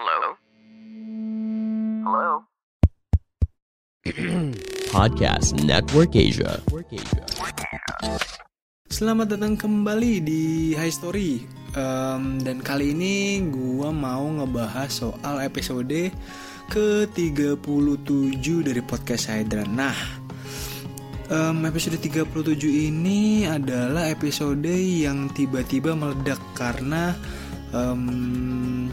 Hello? Hello? Podcast Network Asia. Selamat datang kembali di High Story Em, Dan kali ini gua mau ngebahas soal episode ke-37 dari podcast Hydran Nah em, episode 37 ini adalah episode yang tiba-tiba meledak karena em,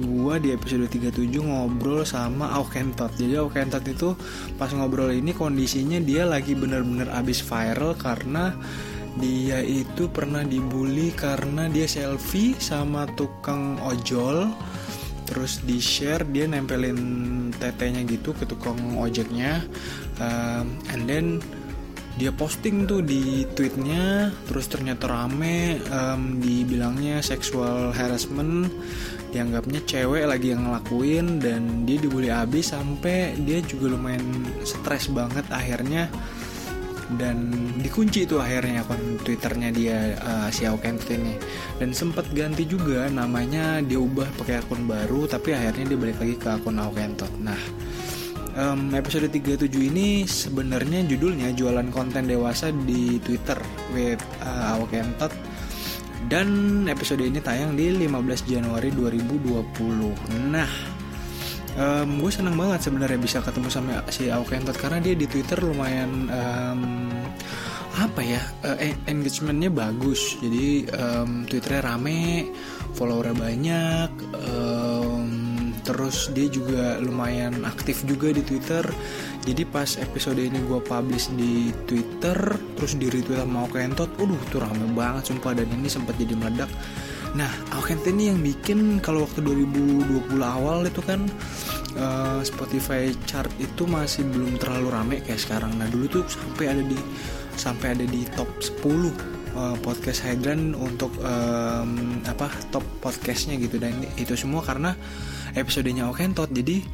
gua di episode 37 ngobrol sama Aukentot Jadi Aukentot itu pas ngobrol ini kondisinya dia lagi bener-bener abis viral karena dia itu pernah dibully karena dia selfie sama tukang ojol. Terus di share dia nempelin tetenya gitu ke tukang ojeknya. Um, and then dia posting tuh di tweetnya terus ternyata rame um, dibilangnya sexual harassment dianggapnya cewek lagi yang ngelakuin dan dia dibully abis sampai dia juga lumayan stres banget akhirnya. Dan dikunci itu akhirnya akun twitternya dia uh, si Aukentot ini. Dan sempat ganti juga namanya dia ubah pakai akun baru tapi akhirnya dia balik lagi ke akun Aukentot nah em, episode 37 ini sebenarnya judulnya jualan konten dewasa di Twitter with uh, Aukentot dan episode ini tayang di 15 Januari 2020 nah Em, gue seneng banget sebenarnya bisa ketemu sama si Aukentot karena dia di Twitter lumayan em, apa ya eh, engagementnya bagus. Jadi em, Twitternya rame followernya banyak em, terus dia juga lumayan aktif juga di Twitter. Jadi pas episode ini gue publish di Twitter terus di retweet sama Aukentot Waduh tuh rame banget sumpah. Dan ini sempat jadi meledak. Nah, Aukentot ini yang bikin kalau waktu 2020 awal itu kan eh, Spotify chart itu masih belum terlalu rame kayak sekarang. Nah, dulu tuh sampai ada di sampai ada di top 10 eh, podcast Hydran untuk em, apa top podcastnya gitu. Dan itu semua karena episodenya Aukentot. Jadi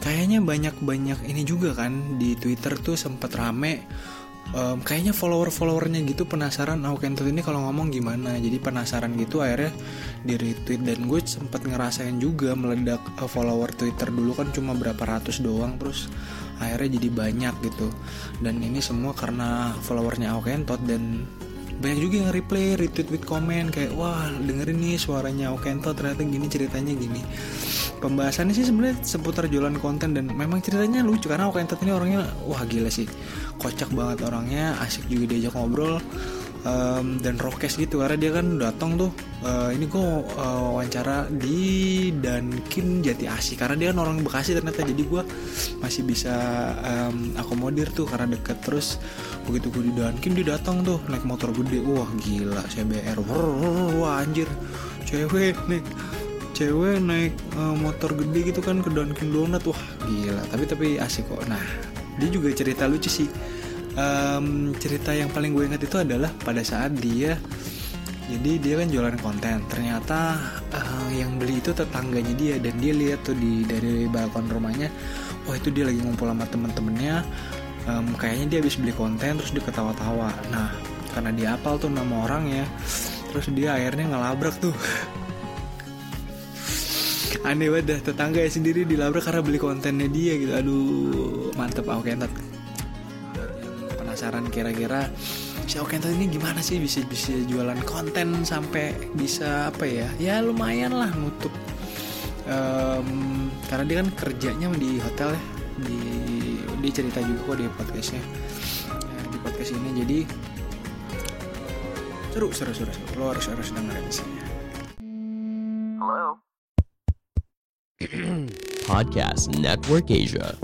kayaknya banyak-banyak ini juga kan di Twitter tuh sempat rame. Em, kayaknya follower-followernya gitu penasaran Aukentot ini kalau ngomong gimana? Jadi penasaran gitu akhirnya di retweet. Dan gue sempet ngerasain juga meledak eh, follower Twitter dulu kan cuma berapa ratus doang terus akhirnya jadi banyak gitu. Dan ini semua karena followernya Aukentot dan banyak juga yang replay, retweet, tweet, komen kayak wah dengerin nih suaranya Aukentot ternyata gini ceritanya gini. Pembahasannya sih sebenarnya seputar jualan konten dan memang ceritanya lucu karena Aukentot ini orangnya wah gila sih. Kocak banget orangnya asik juga diajak ngobrol em, dan rokes gitu karena dia kan datang tuh eh, ini gue eh, wawancara di Dunkin Jati Asih. Karena dia kan orang Bekasi ternyata jadi gue masih bisa em, akomodir tuh karena deket. Terus begitu gue di Dunkin dia datang tuh naik motor gede. Wah gila CBR Wrrr, wah anjir. Cewek naik cewek naik eh, motor gede gitu kan ke Dunkin Donut. Wah gila. Tapi tapi asik kok. Nah dia juga cerita lucu sih Em, cerita yang paling gue ingat itu adalah pada saat dia jadi dia kan jualan konten. Ternyata eh, yang beli itu tetangganya dia dan dia lihat tuh di dari balkon rumahnya wah itu dia lagi ngumpul sama temen-temennya. Em, kayaknya dia habis beli konten terus dia ketawa-tawa. Nah karena dia apal tuh nama orang ya terus dia akhirnya ngelabrak tuh. Aneh banget dah tetangga sendiri dilabrak karena beli kontennya dia gitu. Aduh mantep. Aukentot penasaran kira-kira si Aukentot ini gimana sih bisa bisa jualan konten sampai bisa apa ya ya lumayan lah nutup Em, karena dia kan kerjanya di hotel ya di dia cerita juga kok di podcastnya Ya, di podcast ini jadi seru seru seru, seru. lo harus harus dengerin sih Hello? Podcast Network Asia.